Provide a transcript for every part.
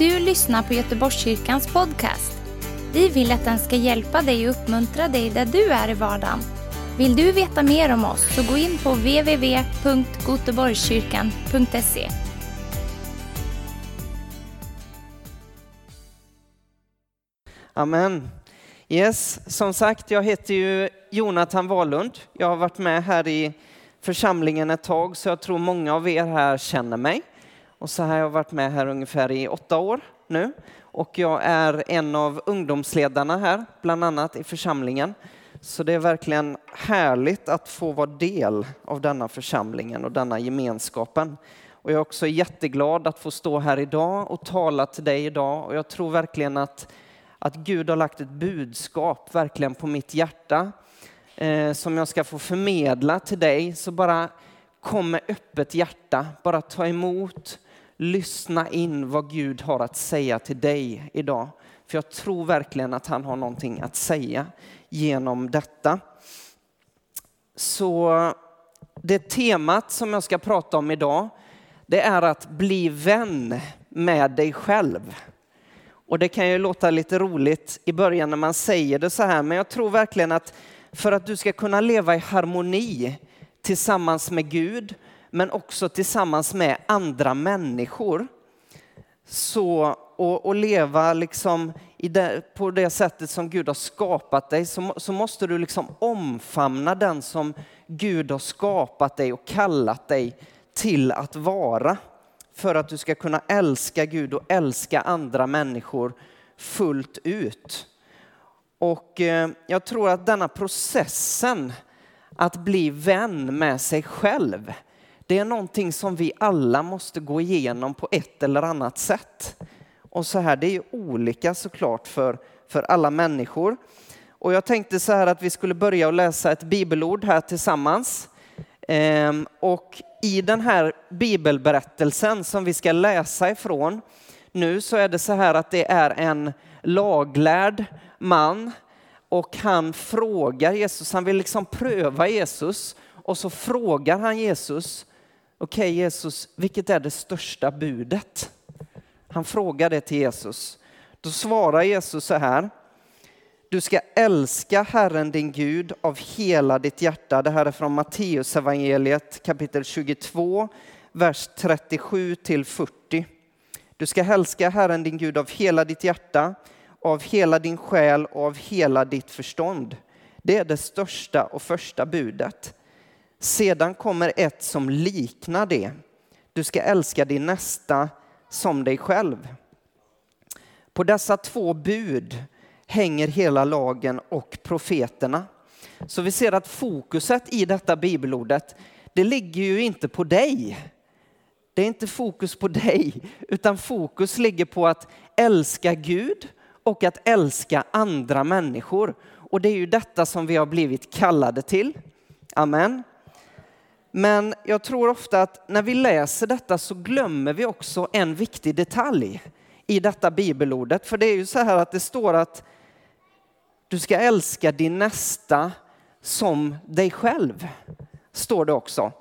du lyssnar på Göteborgskyrkans podcast. Vi vill att den ska hjälpa dig och uppmuntra dig där du är i vardagen. Vill du veta mer om oss så gå in på www.goteborgskyrkan.se. Amen. Yes, som sagt, jag heter ju Jonathan Wahlund. Jag har varit med här i församlingen ett tag, så jag tror många av er här känner mig. Och så har jag varit med här ungefär i åtta år nu. Och jag är en av ungdomsledarna här, bland annat i församlingen. Så det är verkligen härligt att få vara del av denna församlingen och denna gemenskapen. Och jag är också jätteglad att få stå här idag och tala till dig idag. Och jag tror verkligen att, att Gud har lagt ett budskap verkligen på mitt hjärta eh, som jag ska få förmedla till dig. Så bara kom med öppet hjärta, bara ta emot, lyssna in vad Gud har att säga till dig idag. För jag tror verkligen att han har någonting att säga genom detta. Så det temat som jag ska prata om idag, det är att bli vän med dig själv. Och det kan ju låta lite roligt i början när man säger det så här, men jag tror verkligen att för att du ska kunna leva i harmoni tillsammans med Gud, men också tillsammans med andra människor, så, och, och leva liksom det, på det sättet som Gud har skapat dig, så, så måste du liksom omfamna den som Gud har skapat dig och kallat dig till att vara. För att du ska kunna älska Gud och älska andra människor fullt ut. Och eh, jag tror att denna processen att bli vän med sig själv, det är någonting som vi alla måste gå igenom på ett eller annat sätt. Och så här, det är ju olika såklart för, för alla människor. Och jag tänkte så här att vi skulle börja och läsa ett bibelord här tillsammans. Ehm, och i den här bibelberättelsen som vi ska läsa ifrån nu så är det så här att det är en laglärd man och han frågar Jesus, han vill liksom pröva Jesus och så frågar han Jesus, okej okay, Jesus, vilket är det största budet? Han frågar det till Jesus. Då svarar Jesus så här, du ska älska Herren din Gud av hela ditt hjärta. Det här är från Matteus evangeliet kapitel 22, vers 37 till 40. Du ska älska Herren din Gud av hela ditt hjärta, av hela din själ och av hela ditt förstånd. Det är det största och första budet. Sedan kommer ett som liknar det. Du ska älska din nästa som dig själv. På dessa två bud hänger hela lagen och profeterna. Så vi ser att fokuset i detta bibelordet, det ligger ju inte på dig. Det är inte fokus på dig, utan fokus ligger på att älska Gud och att älska andra människor. Och det är ju detta som vi har blivit kallade till. Amen. Men jag tror ofta att när vi läser detta så glömmer vi också en viktig detalj i detta bibelordet. För det är ju så här att det står att du ska älska din nästa som dig själv, står det också.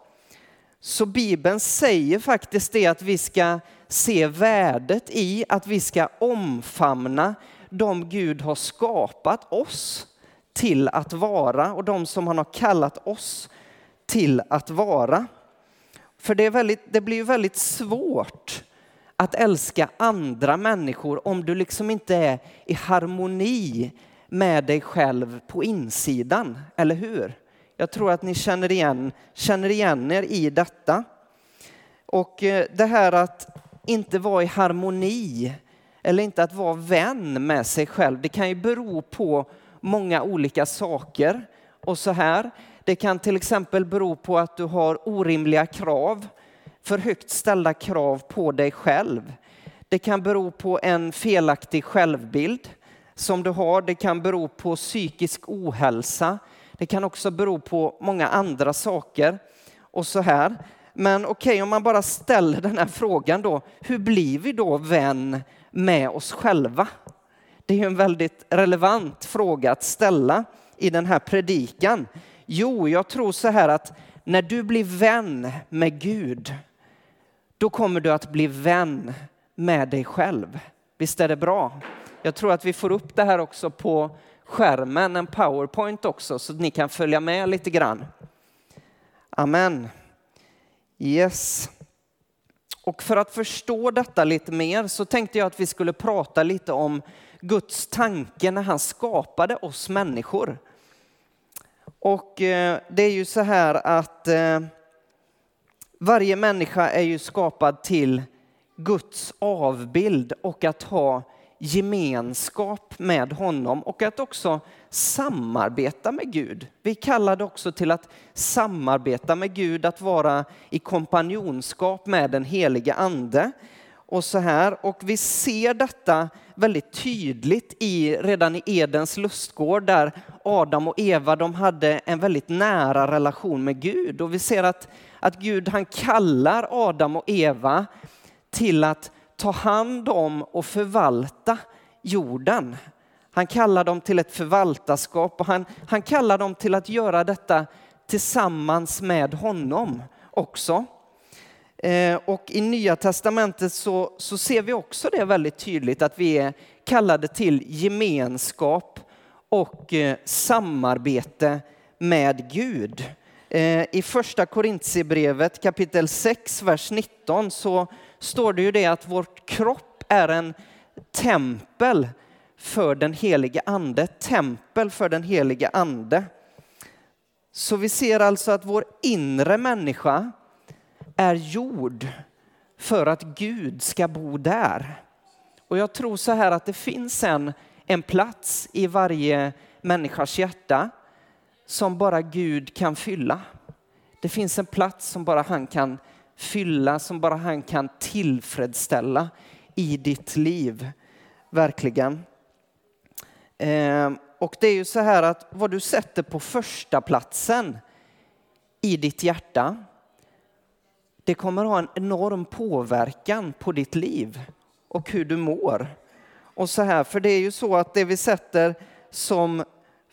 Så Bibeln säger faktiskt det att vi ska se värdet i att vi ska omfamna de Gud har skapat oss till att vara och de som han har kallat oss till att vara. För det, är väldigt, det blir ju väldigt svårt att älska andra människor om du liksom inte är i harmoni med dig själv på insidan, eller hur? Jag tror att ni känner igen, känner igen er i detta. Och eh, det här att inte vara i harmoni eller inte att vara vän med sig själv, det kan ju bero på många olika saker. Och så här, det kan till exempel bero på att du har orimliga krav, för högt ställda krav på dig själv. Det kan bero på en felaktig självbild som du har. Det kan bero på psykisk ohälsa. Det kan också bero på många andra saker och så här. Men okej, okay, om man bara ställer den här frågan då, hur blir vi då vän med oss själva? Det är en väldigt relevant fråga att ställa i den här predikan. Jo, jag tror så här att när du blir vän med Gud, då kommer du att bli vän med dig själv. Visst är det bra? Jag tror att vi får upp det här också på skärmen, en powerpoint också, så att ni kan följa med lite grann. Amen. Yes. Och för att förstå detta lite mer så tänkte jag att vi skulle prata lite om Guds tanke när han skapade oss människor. Och eh, det är ju så här att eh, varje människa är ju skapad till Guds avbild och att ha gemenskap med honom och att också samarbeta med Gud. Vi kallar det också till att samarbeta med Gud, att vara i kompanjonskap med den heliga ande. Och så här. Och vi ser detta väldigt tydligt i, redan i Edens lustgård där Adam och Eva de hade en väldigt nära relation med Gud. Och vi ser att, att Gud han kallar Adam och Eva till att ta hand om och förvalta jorden. Han kallar dem till ett förvaltarskap och han, han kallar dem till att göra detta tillsammans med honom också. Eh, och i Nya Testamentet så, så ser vi också det väldigt tydligt att vi är kallade till gemenskap och eh, samarbete med Gud. Eh, I första Korintierbrevet kapitel 6, vers 19 så står det ju det att vår kropp är en tempel för den helige ande. Tempel för den helige ande. Så vi ser alltså att vår inre människa är gjord för att Gud ska bo där. Och jag tror så här att det finns en, en plats i varje människas hjärta som bara Gud kan fylla. Det finns en plats som bara han kan fylla, som bara han kan tillfredsställa i ditt liv. Verkligen. Eh, och det är ju så här att vad du sätter på första platsen i ditt hjärta, det kommer ha en enorm påverkan på ditt liv och hur du mår. Och så här, för det är ju så att det vi sätter som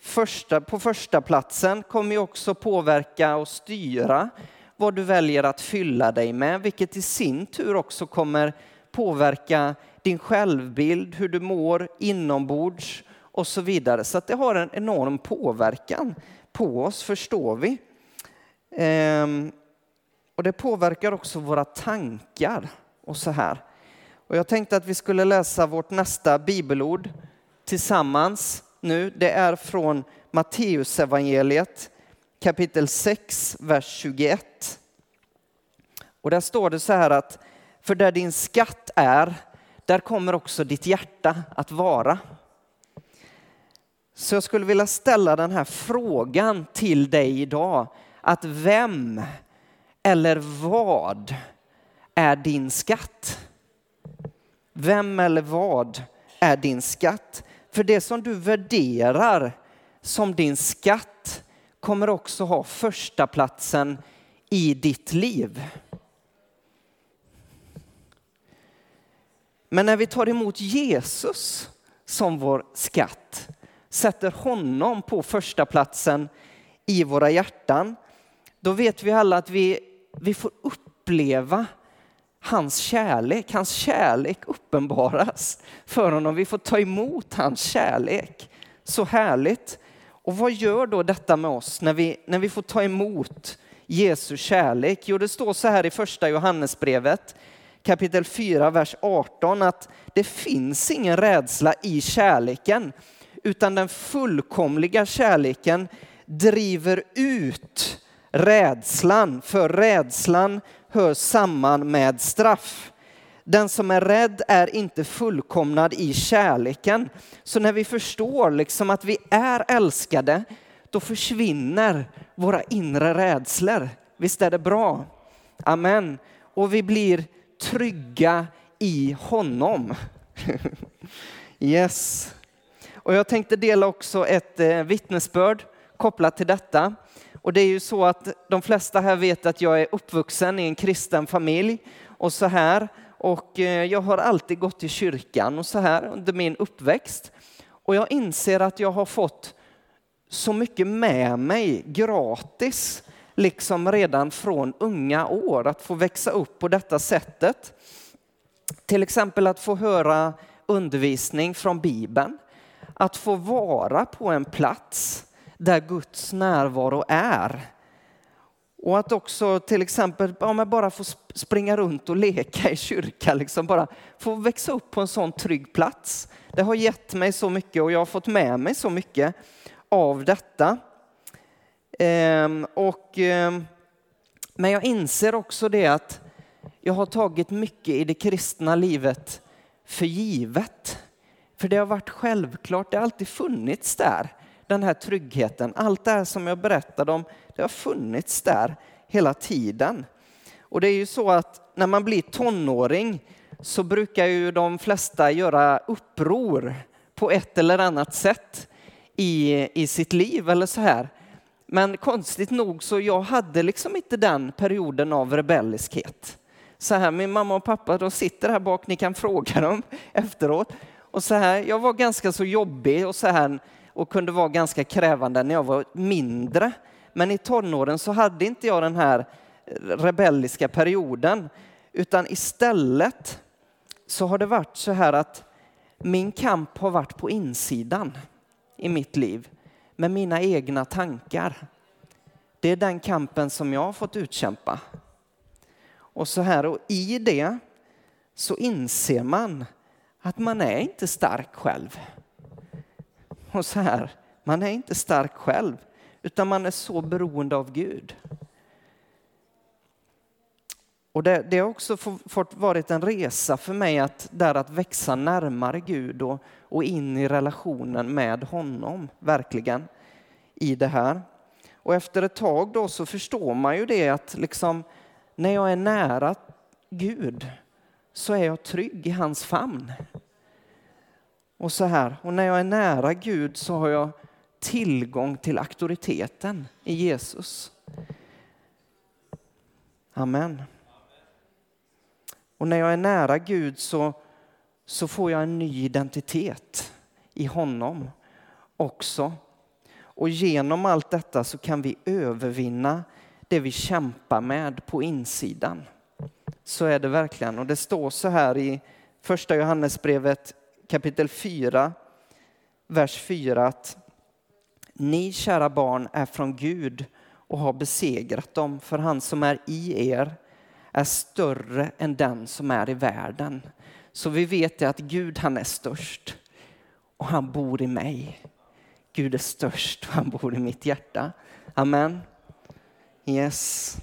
första, på första platsen kommer ju också påverka och styra vad du väljer att fylla dig med, vilket i sin tur också kommer påverka din självbild, hur du mår inombords och så vidare. Så att det har en enorm påverkan på oss, förstår vi. Ehm, och det påverkar också våra tankar och så här. Och jag tänkte att vi skulle läsa vårt nästa bibelord tillsammans nu. Det är från Matteusevangeliet kapitel 6, vers 21. Och där står det så här att för där din skatt är, där kommer också ditt hjärta att vara. Så jag skulle vilja ställa den här frågan till dig idag. Att vem eller vad är din skatt? Vem eller vad är din skatt? För det som du värderar som din skatt kommer också ha första platsen i ditt liv. Men när vi tar emot Jesus som vår skatt, sätter honom på första platsen i våra hjärtan, då vet vi alla att vi, vi får uppleva hans kärlek. Hans kärlek uppenbaras för honom. Vi får ta emot hans kärlek. Så härligt. Och vad gör då detta med oss när vi, när vi får ta emot Jesu kärlek? Jo, det står så här i första Johannesbrevet kapitel 4, vers 18 att det finns ingen rädsla i kärleken utan den fullkomliga kärleken driver ut rädslan, för rädslan hör samman med straff. Den som är rädd är inte fullkomnad i kärleken. Så när vi förstår liksom att vi är älskade, då försvinner våra inre rädslor. Visst är det bra? Amen. Och vi blir trygga i honom. yes. Och jag tänkte dela också ett eh, vittnesbörd kopplat till detta. Och det är ju så att de flesta här vet att jag är uppvuxen i en kristen familj och så här. Och eh, jag har alltid gått i kyrkan och så här under min uppväxt. Och jag inser att jag har fått så mycket med mig gratis, liksom redan från unga år, att få växa upp på detta sättet. till exempel att få höra undervisning från Bibeln, att få vara på en plats där Guds närvaro är. Och att också till exempel ja, bara få springa runt och leka i kyrkan, liksom bara få växa upp på en sån trygg plats. Det har gett mig så mycket och jag har fått med mig så mycket av detta. Ehm, och, ehm, men jag inser också det att jag har tagit mycket i det kristna livet för givet. För det har varit självklart, det har alltid funnits där, den här tryggheten. Allt det här som jag berättade om, det har funnits där hela tiden. Och det är ju så att när man blir tonåring så brukar ju de flesta göra uppror på ett eller annat sätt i, i sitt liv eller så här. Men konstigt nog så jag hade liksom inte den perioden av rebelliskhet. Så här, min mamma och pappa de sitter här bak, ni kan fråga dem efteråt. Och så här, jag var ganska så jobbig och så här och kunde vara ganska krävande när jag var mindre. Men i tonåren så hade inte jag den här rebelliska perioden, utan istället så har det varit så här att min kamp har varit på insidan i mitt liv med mina egna tankar. Det är den kampen som jag har fått utkämpa. Och så här, och i det så inser man att man är inte stark själv. Och så här, man är inte stark själv, utan man är så beroende av Gud. Och det, det har också fått varit en resa för mig att, där att växa närmare Gud och, och in i relationen med honom, verkligen, i det här. Och efter ett tag då så förstår man ju det att liksom, när jag är nära Gud så är jag trygg i hans famn. Och så här, och när jag är nära Gud så har jag tillgång till auktoriteten i Jesus. Amen. Och när jag är nära Gud så, så får jag en ny identitet i honom också. Och genom allt detta så kan vi övervinna det vi kämpar med på insidan. Så är det verkligen. Och det står så här i första Johannesbrevet kapitel 4, vers 4 att ni kära barn är från Gud och har besegrat dem, för han som är i er är större än den som är i världen. Så vi vet att Gud han är störst och han bor i mig. Gud är störst och han bor i mitt hjärta. Amen. Yes.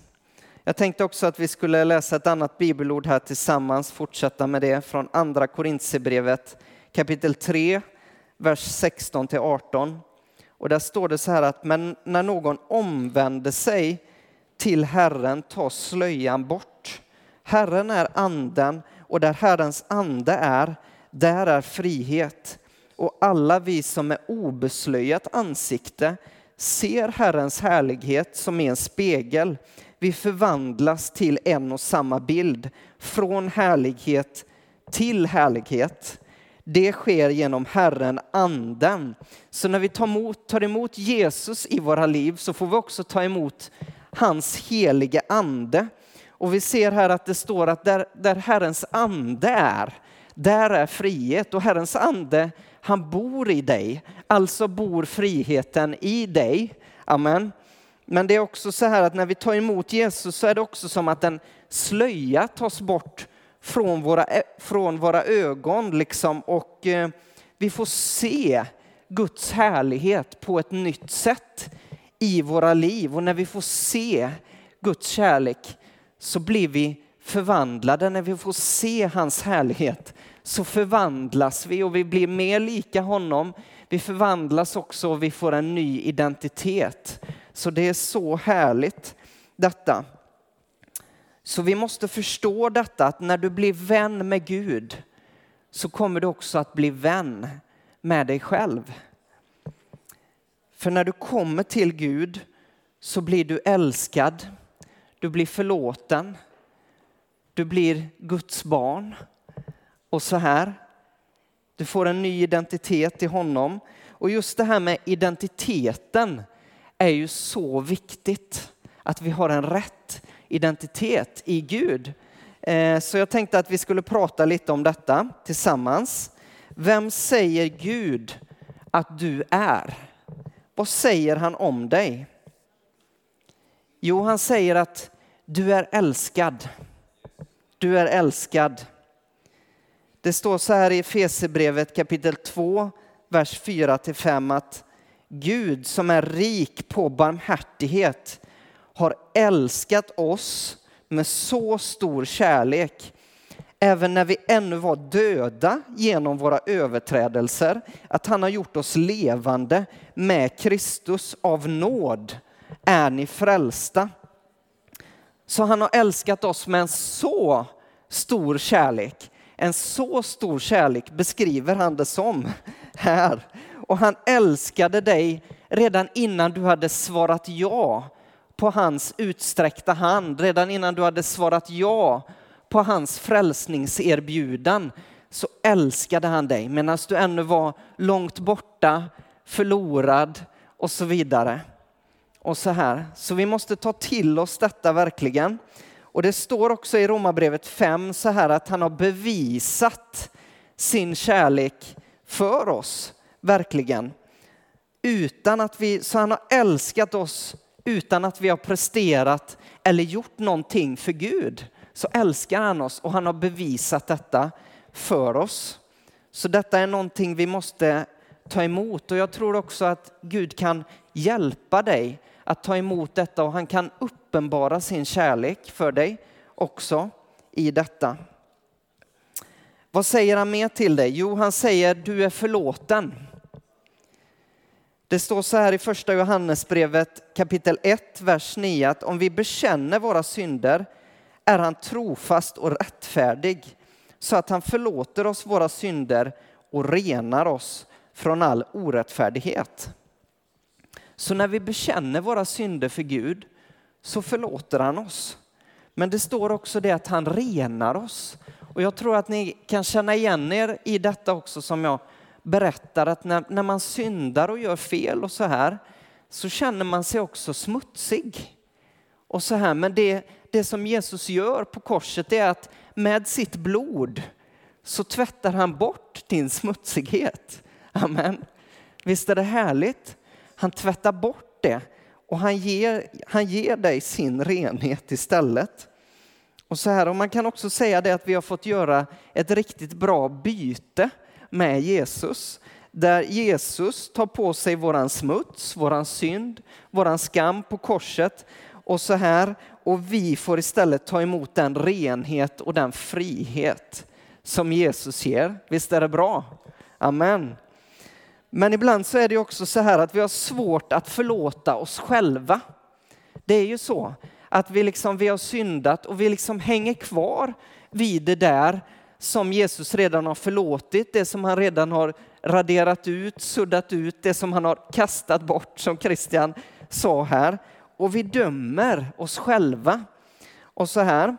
Jag tänkte också att vi skulle läsa ett annat bibelord här tillsammans, fortsätta med det från andra Korintierbrevet kapitel 3, vers 16 till 18. Och där står det så här att men när någon omvänder sig till Herren tas slöjan bort. Herren är anden och där Herrens ande är, där är frihet. Och alla vi som med obeslöjat ansikte ser Herrens härlighet som i en spegel. Vi förvandlas till en och samma bild, från härlighet till härlighet. Det sker genom Herren, anden. Så när vi tar emot, tar emot Jesus i våra liv så får vi också ta emot hans helige ande. Och vi ser här att det står att där, där Herrens ande är, där är frihet. Och Herrens ande, han bor i dig. Alltså bor friheten i dig. Amen. Men det är också så här att när vi tar emot Jesus så är det också som att en slöja tas bort från våra, från våra ögon liksom och eh, vi får se Guds härlighet på ett nytt sätt i våra liv. Och när vi får se Guds kärlek så blir vi förvandlade. När vi får se hans härlighet så förvandlas vi och vi blir mer lika honom. Vi förvandlas också och vi får en ny identitet. Så det är så härligt detta. Så vi måste förstå detta att när du blir vän med Gud så kommer du också att bli vän med dig själv. För när du kommer till Gud så blir du älskad, du blir förlåten, du blir Guds barn. Och så här, du får en ny identitet i honom. Och just det här med identiteten är ju så viktigt. Att vi har en rätt identitet i Gud. Eh, så jag tänkte att vi skulle prata lite om detta tillsammans. Vem säger Gud att du är? Vad säger han om dig? Jo, han säger att du är älskad. Du är älskad. Det står så här i Fesebrevet kapitel 2, vers 4 5 att Gud som är rik på barmhärtighet har älskat oss med så stor kärlek även när vi ännu var döda genom våra överträdelser, att han har gjort oss levande med Kristus av nåd är ni frälsta. Så han har älskat oss med en så stor kärlek. En så stor kärlek beskriver han det som här. Och han älskade dig redan innan du hade svarat ja på hans utsträckta hand, redan innan du hade svarat ja på hans frälsningserbjudan så älskade han dig medan du ännu var långt borta, förlorad och så vidare. Och så här. Så vi måste ta till oss detta verkligen. Och det står också i Romarbrevet 5 så här att han har bevisat sin kärlek för oss, verkligen. Utan att vi, så han har älskat oss utan att vi har presterat eller gjort någonting för Gud så älskar han oss och han har bevisat detta för oss. Så detta är någonting vi måste ta emot och jag tror också att Gud kan hjälpa dig att ta emot detta och han kan uppenbara sin kärlek för dig också i detta. Vad säger han mer till dig? Jo, han säger du är förlåten. Det står så här i första Johannesbrevet kapitel 1, vers 9 att om vi bekänner våra synder är han trofast och rättfärdig så att han förlåter oss våra synder och renar oss från all orättfärdighet. Så när vi bekänner våra synder för Gud så förlåter han oss. Men det står också det att han renar oss. Och jag tror att ni kan känna igen er i detta också som jag berättar att när, när man syndar och gör fel och så här så känner man sig också smutsig. Och så här, men det, det som Jesus gör på korset är att med sitt blod så tvättar han bort din smutsighet. Amen. Visst är det härligt? Han tvättar bort det och han ger, han ger dig sin renhet istället. Och så här, och man kan också säga det att vi har fått göra ett riktigt bra byte med Jesus. Där Jesus tar på sig våran smuts, våran synd, våran skam på korset. Och så här, och vi får istället ta emot den renhet och den frihet som Jesus ger. Visst är det bra? Amen. Men ibland så är det också så här att vi har svårt att förlåta oss själva. Det är ju så att vi, liksom, vi har syndat och vi liksom hänger kvar vid det där som Jesus redan har förlåtit, det som han redan har raderat ut, suddat ut, det som han har kastat bort som Christian sa här. Och vi dömer oss själva. Och så här.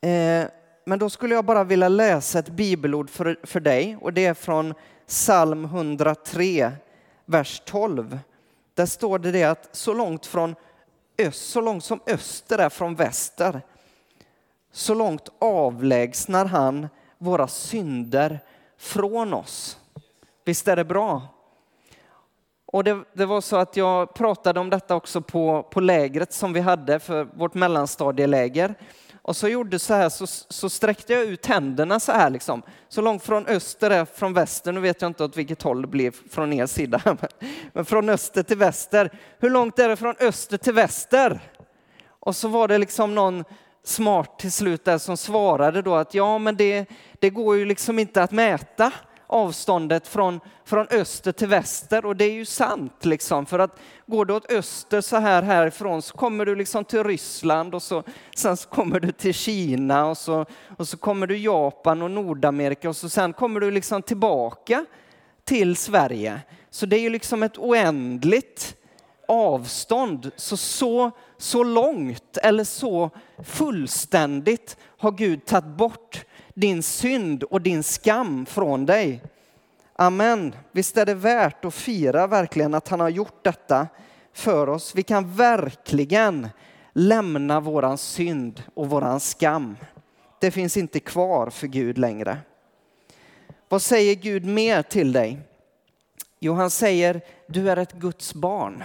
Eh, men då skulle jag bara vilja läsa ett bibelord för, för dig och det är från psalm 103, vers 12. Där står det, det att så långt, från öst, så långt som öster är från väster, så långt avlägsnar han våra synder från oss. Visst är det bra? Och det, det, var så att jag pratade om detta också på, på lägret som vi hade för vårt mellanstadieläger. Och så gjorde så här, så, så sträckte jag ut händerna så här liksom. Så långt från öster är från väster, nu vet jag inte åt vilket håll det blir från er sida. Men från öster till väster. Hur långt är det från öster till väster? Och så var det liksom någon smart till slut där som svarade då att ja, men det, det går ju liksom inte att mäta avståndet från, från öster till väster och det är ju sant liksom för att går du åt öster så här härifrån så kommer du liksom till Ryssland och så sen så kommer du till Kina och så, och så kommer du Japan och Nordamerika och så sen kommer du liksom tillbaka till Sverige. Så det är ju liksom ett oändligt avstånd. Så, så, så långt eller så fullständigt har Gud tagit bort din synd och din skam från dig. Amen. Visst är det värt att fira verkligen att han har gjort detta för oss. Vi kan verkligen lämna våran synd och våran skam. Det finns inte kvar för Gud längre. Vad säger Gud mer till dig? Jo, han säger du är ett Guds barn.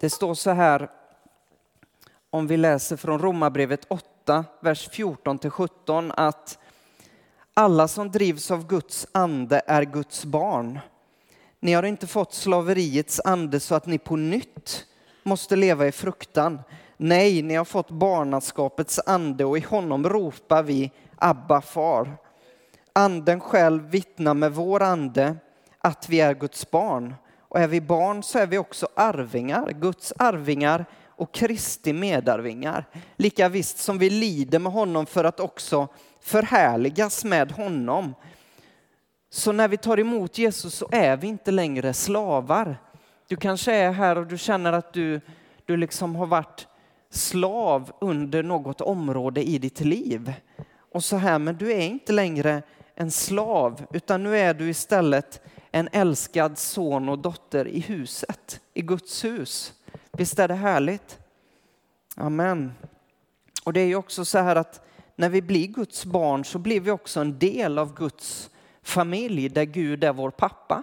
Det står så här om vi läser från Romarbrevet 8, vers 14 till 17 att alla som drivs av Guds ande är Guds barn. Ni har inte fått slaveriets ande så att ni på nytt måste leva i fruktan. Nej, ni har fått barnaskapets ande och i honom ropar vi Abba far. Anden själv vittnar med vår ande att vi är Guds barn. Och är vi barn så är vi också arvingar, Guds arvingar och Kristi medarvingar. Lika visst som vi lider med honom för att också förhärligas med honom. Så när vi tar emot Jesus så är vi inte längre slavar. Du kanske är här och du känner att du, du liksom har varit slav under något område i ditt liv. Och så här, men du är inte längre en slav, utan nu är du istället en älskad son och dotter i huset, i Guds hus. Visst är det härligt? Amen. Och det är ju också så här att när vi blir Guds barn så blir vi också en del av Guds familj där Gud är vår pappa.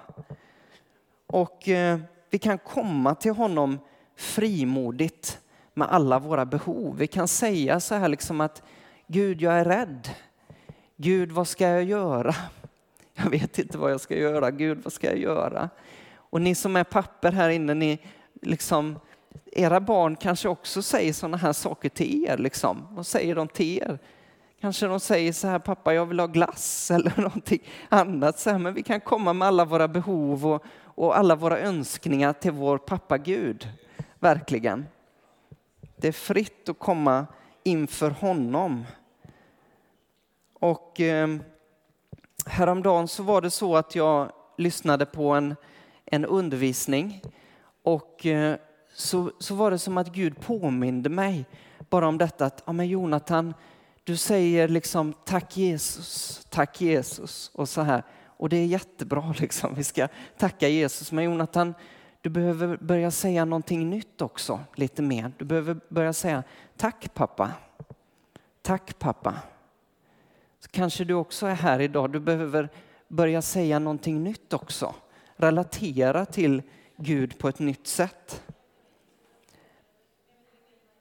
Och eh, vi kan komma till honom frimodigt med alla våra behov. Vi kan säga så här liksom att Gud, jag är rädd. Gud, vad ska jag göra? Jag vet inte vad jag ska göra. Gud, vad ska jag göra? Och ni som är papper här inne, ni liksom, era barn kanske också säger sådana här saker till er. Liksom. Vad säger de till er? Kanske de säger så här, pappa jag vill ha glass eller någonting annat. Så här, men vi kan komma med alla våra behov och, och alla våra önskningar till vår pappa Gud. Verkligen. Det är fritt att komma inför honom. Och eh, häromdagen så var det så att jag lyssnade på en, en undervisning och eh, så, så var det som att Gud påminde mig bara om detta att ja, men Jonathan, du säger liksom tack Jesus, tack Jesus och så här. Och det är jättebra, liksom. vi ska tacka Jesus. Men Jonathan, du behöver börja säga någonting nytt också, lite mer. Du behöver börja säga tack pappa, tack pappa. Så kanske du också är här idag, du behöver börja säga någonting nytt också. Relatera till Gud på ett nytt sätt.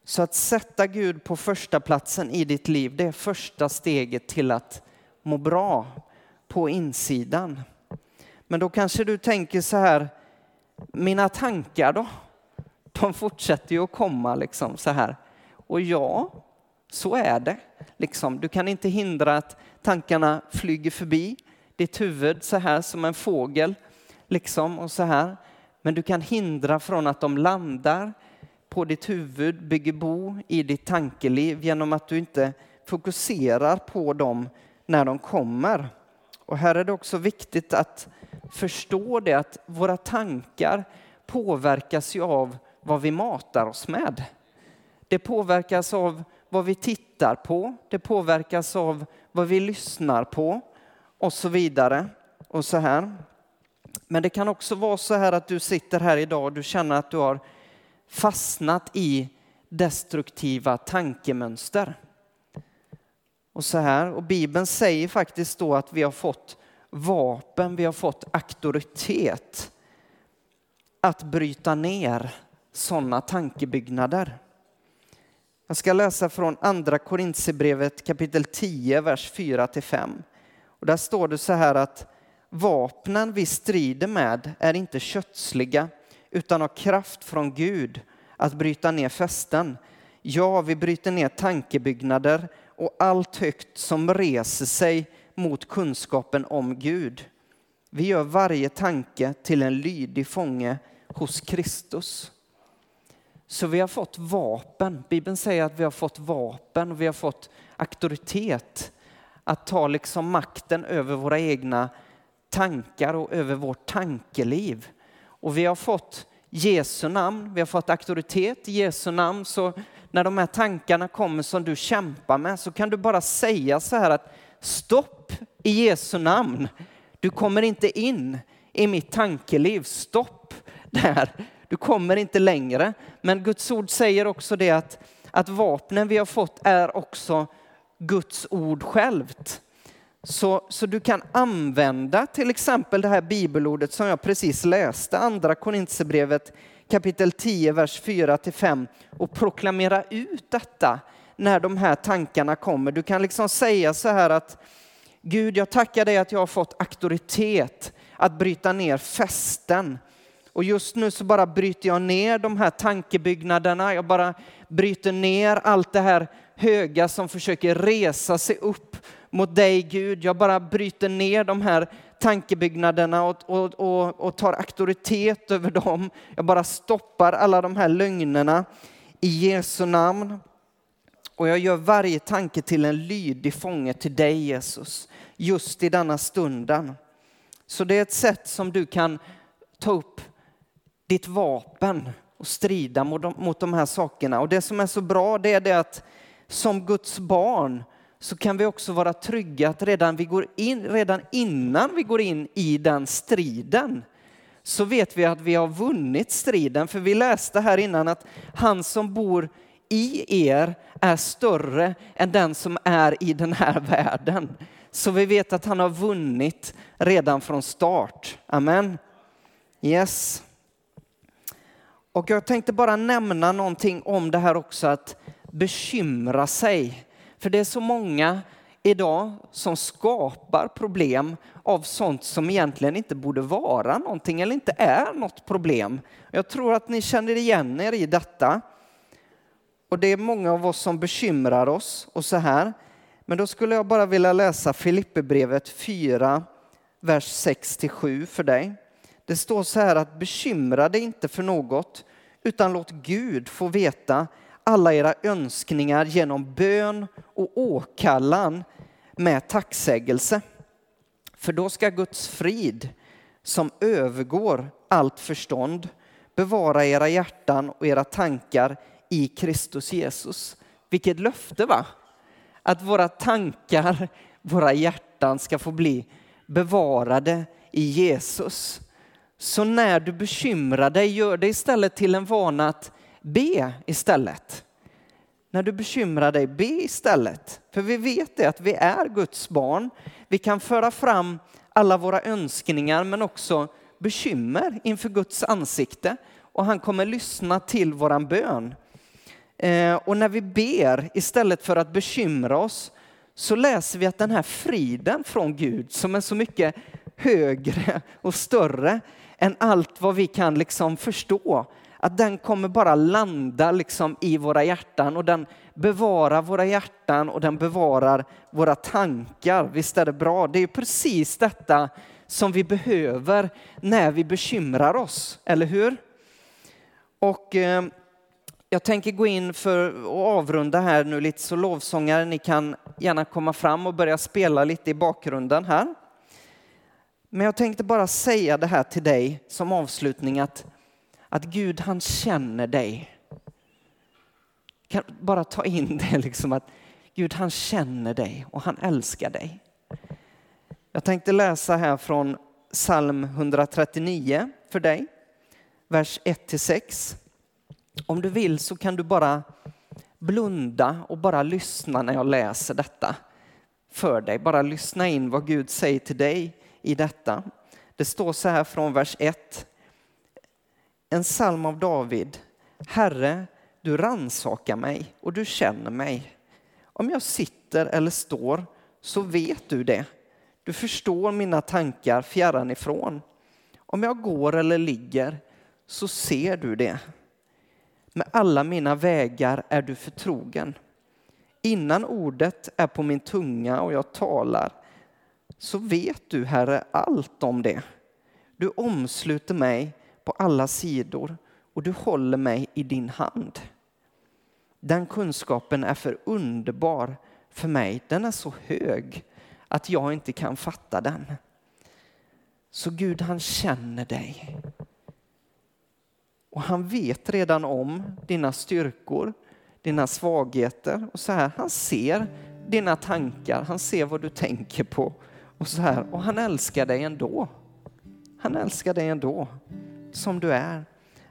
Så att sätta Gud på första platsen i ditt liv, det är första steget till att må bra på insidan. Men då kanske du tänker så här, mina tankar då? De fortsätter ju att komma liksom så här. Och ja, så är det. Liksom, du kan inte hindra att tankarna flyger förbi ditt huvud så här som en fågel. Liksom, och så här. Men du kan hindra från att de landar på ditt huvud, bygger bo i ditt tankeliv genom att du inte fokuserar på dem när de kommer. Och här är det också viktigt att förstå det att våra tankar påverkas ju av vad vi matar oss med. Det påverkas av vad vi tittar på, det påverkas av vad vi lyssnar på och så vidare. Och så här. Men det kan också vara så här att du sitter här idag och du känner att du har fastnat i destruktiva tankemönster. Och så här, och Bibeln säger faktiskt då att vi har fått vapen, vi har fått auktoritet att bryta ner sådana tankebyggnader. Jag ska läsa från andra Korintierbrevet kapitel 10, vers 4-5. Och där står det så här att vapnen vi strider med är inte kötsliga utan har kraft från Gud att bryta ner fästen. Ja, vi bryter ner tankebyggnader och allt högt som reser sig mot kunskapen om Gud. Vi gör varje tanke till en lydig fånge hos Kristus. Så vi har fått vapen. Bibeln säger att vi har fått vapen och vi har fått auktoritet att ta liksom makten över våra egna tankar och över vårt tankeliv. Och vi har fått Jesu namn, vi har fått auktoritet i Jesu namn. Så när de här tankarna kommer som du kämpar med så kan du bara säga så här att stopp i Jesu namn. Du kommer inte in i mitt tankeliv. Stopp där. Du kommer inte längre. Men Guds ord säger också det att, att vapnen vi har fått är också Guds ord självt. Så, så du kan använda till exempel det här bibelordet som jag precis läste, andra Korintierbrevet kapitel 10, vers 4-5 och proklamera ut detta när de här tankarna kommer. Du kan liksom säga så här att Gud, jag tackar dig att jag har fått auktoritet att bryta ner fästen. Och just nu så bara bryter jag ner de här tankebyggnaderna. Jag bara bryter ner allt det här höga som försöker resa sig upp mot dig Gud. Jag bara bryter ner de här tankebyggnaderna och, och, och, och tar auktoritet över dem. Jag bara stoppar alla de här lögnerna i Jesu namn. Och jag gör varje tanke till en lydig fånge till dig Jesus, just i denna stunden. Så det är ett sätt som du kan ta upp ditt vapen och strida mot de, mot de här sakerna. Och det som är så bra det är det att som Guds barn så kan vi också vara trygga att redan, vi går in, redan innan vi går in i den striden så vet vi att vi har vunnit striden. För vi läste här innan att han som bor i er är större än den som är i den här världen. Så vi vet att han har vunnit redan från start. Amen. Yes. Och jag tänkte bara nämna någonting om det här också att bekymra sig. För det är så många idag som skapar problem av sånt som egentligen inte borde vara någonting eller inte är något problem. Jag tror att ni känner igen er i detta. Och det är många av oss som bekymrar oss och så här. Men då skulle jag bara vilja läsa Filipperbrevet 4, vers 6-7 för dig. Det står så här att bekymra dig inte för något, utan låt Gud få veta alla era önskningar genom bön och åkallan med tacksägelse. För då ska Guds frid, som övergår allt förstånd, bevara era hjärtan och era tankar i Kristus Jesus. Vilket löfte va? Att våra tankar, våra hjärtan ska få bli bevarade i Jesus. Så när du bekymrar dig, gör det istället till en vana att be istället. När du bekymrar dig, be istället. För vi vet det att vi är Guds barn. Vi kan föra fram alla våra önskningar men också bekymmer inför Guds ansikte och han kommer lyssna till våran bön. Eh, och när vi ber istället för att bekymra oss så läser vi att den här friden från Gud som är så mycket högre och större än allt vad vi kan liksom förstå, att den kommer bara landa liksom i våra hjärtan och den bevarar våra hjärtan och den bevarar våra tankar. Visst är det bra? Det är precis detta som vi behöver när vi bekymrar oss, eller hur? Och eh, jag tänker gå in för att avrunda här nu lite så lovsångare, ni kan gärna komma fram och börja spela lite i bakgrunden här. Men jag tänkte bara säga det här till dig som avslutning att, att Gud han känner dig. Kan bara ta in det liksom att Gud han känner dig och han älskar dig. Jag tänkte läsa här från psalm 139 för dig, vers 1 till 6. Om du vill så kan du bara blunda och bara lyssna när jag läser detta för dig. Bara lyssna in vad Gud säger till dig i detta. Det står så här från vers 1. En psalm av David. Herre, du ransakar mig och du känner mig. Om jag sitter eller står så vet du det. Du förstår mina tankar fjärran ifrån. Om jag går eller ligger så ser du det. Med alla mina vägar är du förtrogen. Innan ordet är på min tunga och jag talar så vet du, Herre, allt om det. Du omsluter mig på alla sidor och du håller mig i din hand. Den kunskapen är för underbar för mig. Den är så hög att jag inte kan fatta den. Så Gud, han känner dig. Och han vet redan om dina styrkor, dina svagheter och så här. Han ser dina tankar, han ser vad du tänker på och så här. Och han älskar dig ändå. Han älskar dig ändå, som du är.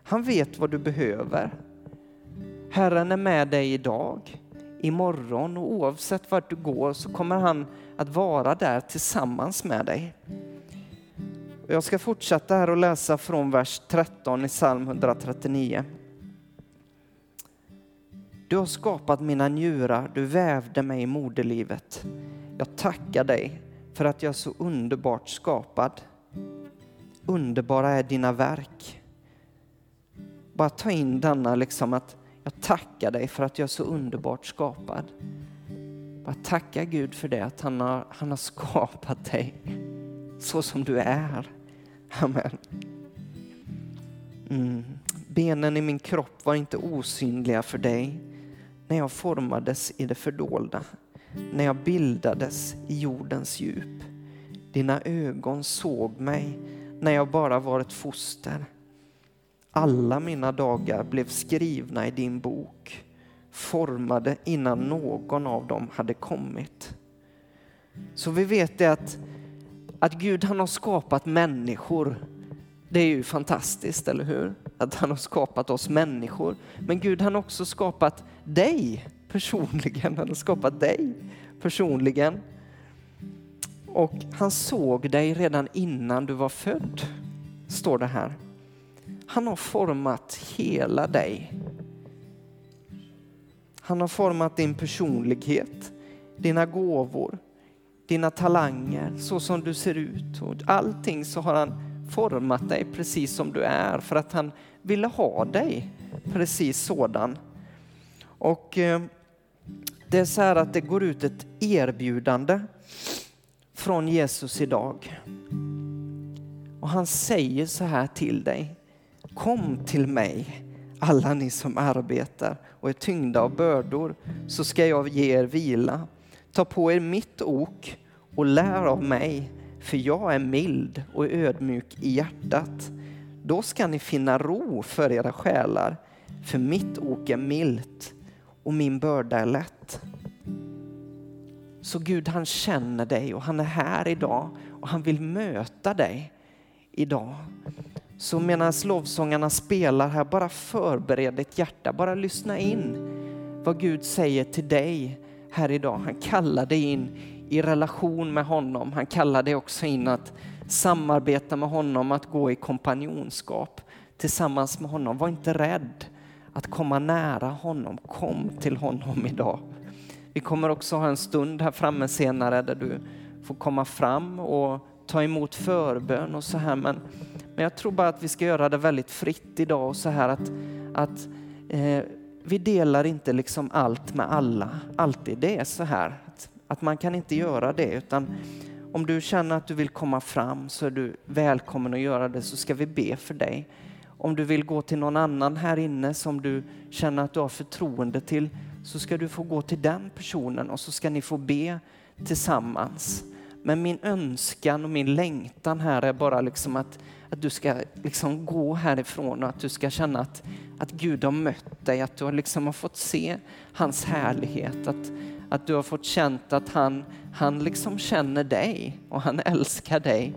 Han vet vad du behöver. Herren är med dig idag, imorgon och oavsett vart du går så kommer han att vara där tillsammans med dig. Jag ska fortsätta här och läsa från vers 13 i psalm 139. Du har skapat mina njurar, du vävde mig i moderlivet. Jag tackar dig för att jag är så underbart skapad. Underbara är dina verk. Bara ta in denna liksom att jag tackar dig för att jag är så underbart skapad. Bara tacka Gud för det, att han har, han har skapat dig så som du är. Amen. Mm. Benen i min kropp var inte osynliga för dig när jag formades i det fördolda, när jag bildades i jordens djup. Dina ögon såg mig när jag bara var ett foster. Alla mina dagar blev skrivna i din bok, formade innan någon av dem hade kommit. Så vi vet det att, att Gud han har skapat människor. Det är ju fantastiskt, eller hur? Att han har skapat oss människor. Men Gud han har också skapat dig personligen. Han har skapat dig personligen. Och han såg dig redan innan du var född, står det här. Han har format hela dig. Han har format din personlighet, dina gåvor, dina talanger, så som du ser ut. Och allting så har han format dig precis som du är för att han ville ha dig precis sådan. Och eh, det är så här att det går ut ett erbjudande från Jesus idag. Och han säger så här till dig. Kom till mig, alla ni som arbetar och är tyngda av bördor, så ska jag ge er vila. Ta på er mitt ok och lär av mig, för jag är mild och ödmjuk i hjärtat. Då ska ni finna ro för era själar, för mitt ok är milt och min börda är lätt. Så Gud han känner dig och han är här idag och han vill möta dig idag. Så medan lovsångarna spelar här, bara förbered ditt hjärta, bara lyssna in vad Gud säger till dig här idag. Han kallar dig in i relation med honom. Han kallar dig också in att samarbeta med honom, att gå i kompanjonskap tillsammans med honom. Var inte rädd att komma nära honom. Kom till honom idag. Vi kommer också ha en stund här framme senare där du får komma fram och ta emot förbön och så här. Men, men jag tror bara att vi ska göra det väldigt fritt idag och så här att, att eh, vi delar inte liksom allt med alla. Alltid det är så här att, att man kan inte göra det utan om du känner att du vill komma fram så är du välkommen att göra det så ska vi be för dig. Om du vill gå till någon annan här inne som du känner att du har förtroende till så ska du få gå till den personen och så ska ni få be tillsammans. Men min önskan och min längtan här är bara liksom att, att du ska liksom gå härifrån och att du ska känna att, att Gud har mött dig, att du har, liksom har fått se hans härlighet, att, att du har fått känt att han, han liksom känner dig och han älskar dig.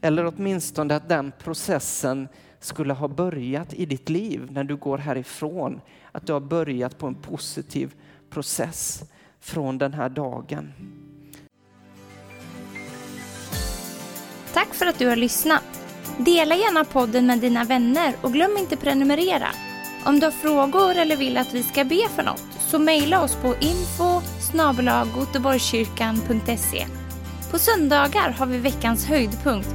Eller åtminstone att den processen skulle ha börjat i ditt liv när du går härifrån. Att du har börjat på en positiv process från den här dagen. Tack för att du har lyssnat. Dela gärna podden med dina vänner och glöm inte prenumerera. Om du har frågor eller vill att vi ska be för något så mejla oss på info På söndagar har vi veckans höjdpunkt